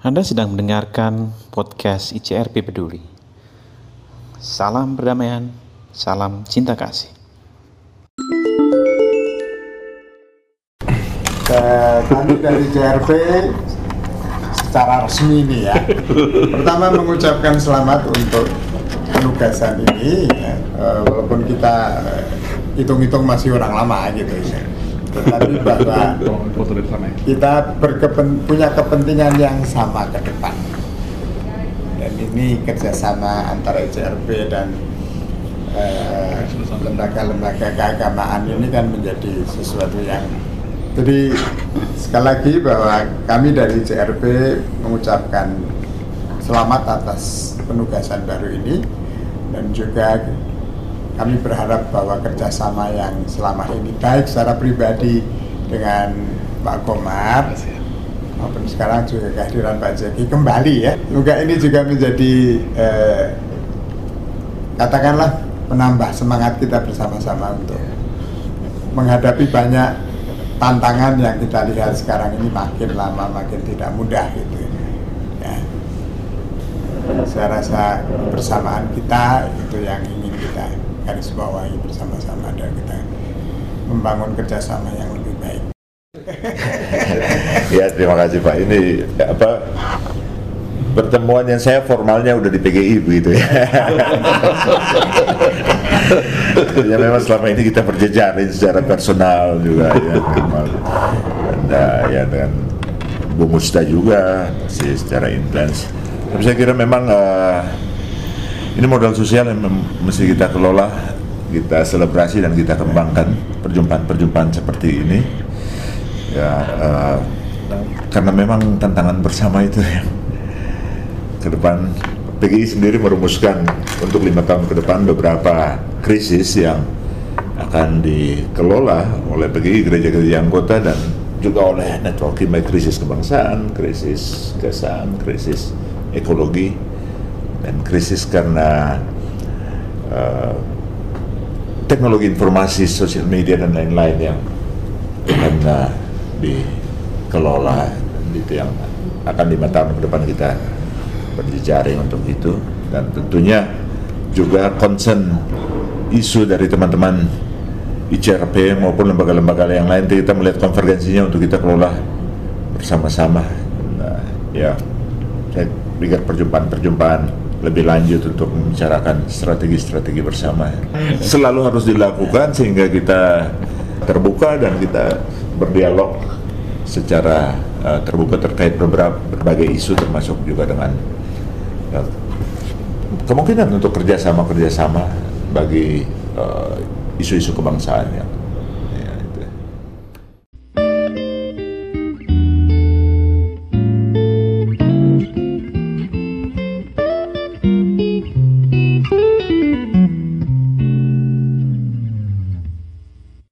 Anda sedang mendengarkan podcast ICRP Peduli. Salam perdamaian, salam cinta kasih. Kami dari CRP secara resmi ini ya. Pertama mengucapkan selamat untuk penugasan ini, ya. Eh, walaupun kita eh, hitung-hitung masih orang lama gitu ya. Tetapi bahwa kita berkepen, punya kepentingan yang sama ke depan. Dan ini kerjasama antara CRP dan eh, lembaga-lembaga keagamaan ini kan menjadi sesuatu yang jadi sekali lagi bahwa kami dari CRP mengucapkan selamat atas penugasan baru ini dan juga kami berharap bahwa kerjasama yang selama ini baik secara pribadi dengan Pak Komar maupun sekarang juga kehadiran Pak Jeki kembali ya. Semoga ini juga menjadi eh, katakanlah menambah semangat kita bersama-sama untuk menghadapi banyak tantangan yang kita lihat sekarang ini makin lama makin tidak mudah gitu ya. Saya rasa bersamaan kita itu yang ingin kita garis bawahi bersama-sama dan kita membangun kerjasama yang lebih baik. ya terima kasih Pak. Ini apa pertemuan yang saya formalnya udah di PGI begitu ya. ya memang selama ini kita berjejaring secara personal juga ya memang. Uh, ya dengan Bu Musta juga sih secara intens. Tapi saya kira memang uh, ini modal sosial yang mesti kita kelola, kita selebrasi dan kita kembangkan perjumpaan-perjumpaan seperti ini. Ya, uh, karena memang tantangan bersama itu ya ke depan PGI sendiri merumuskan untuk lima tahun ke depan beberapa krisis yang akan dikelola oleh PGI gereja-gereja anggota dan juga oleh networking baik krisis kebangsaan, krisis kesan, krisis ekologi dan krisis karena uh, teknologi informasi, sosial media dan lain-lain yang akan dikelola itu yang akan lima tahun ke depan kita berjejaring untuk itu. Dan tentunya juga concern isu dari teman-teman ICRP maupun lembaga-lembaga yang lain. Kita melihat konvergensinya untuk kita kelola bersama-sama. Nah, ya saya pikir perjumpaan-perjumpaan lebih lanjut untuk membicarakan strategi-strategi bersama. Selalu harus dilakukan sehingga kita terbuka dan kita berdialog secara uh, terbuka terkait beberapa berbagai isu termasuk juga dengan ya, kemungkinan untuk kerjasama kerjasama bagi isu-isu uh, kebangsaan yang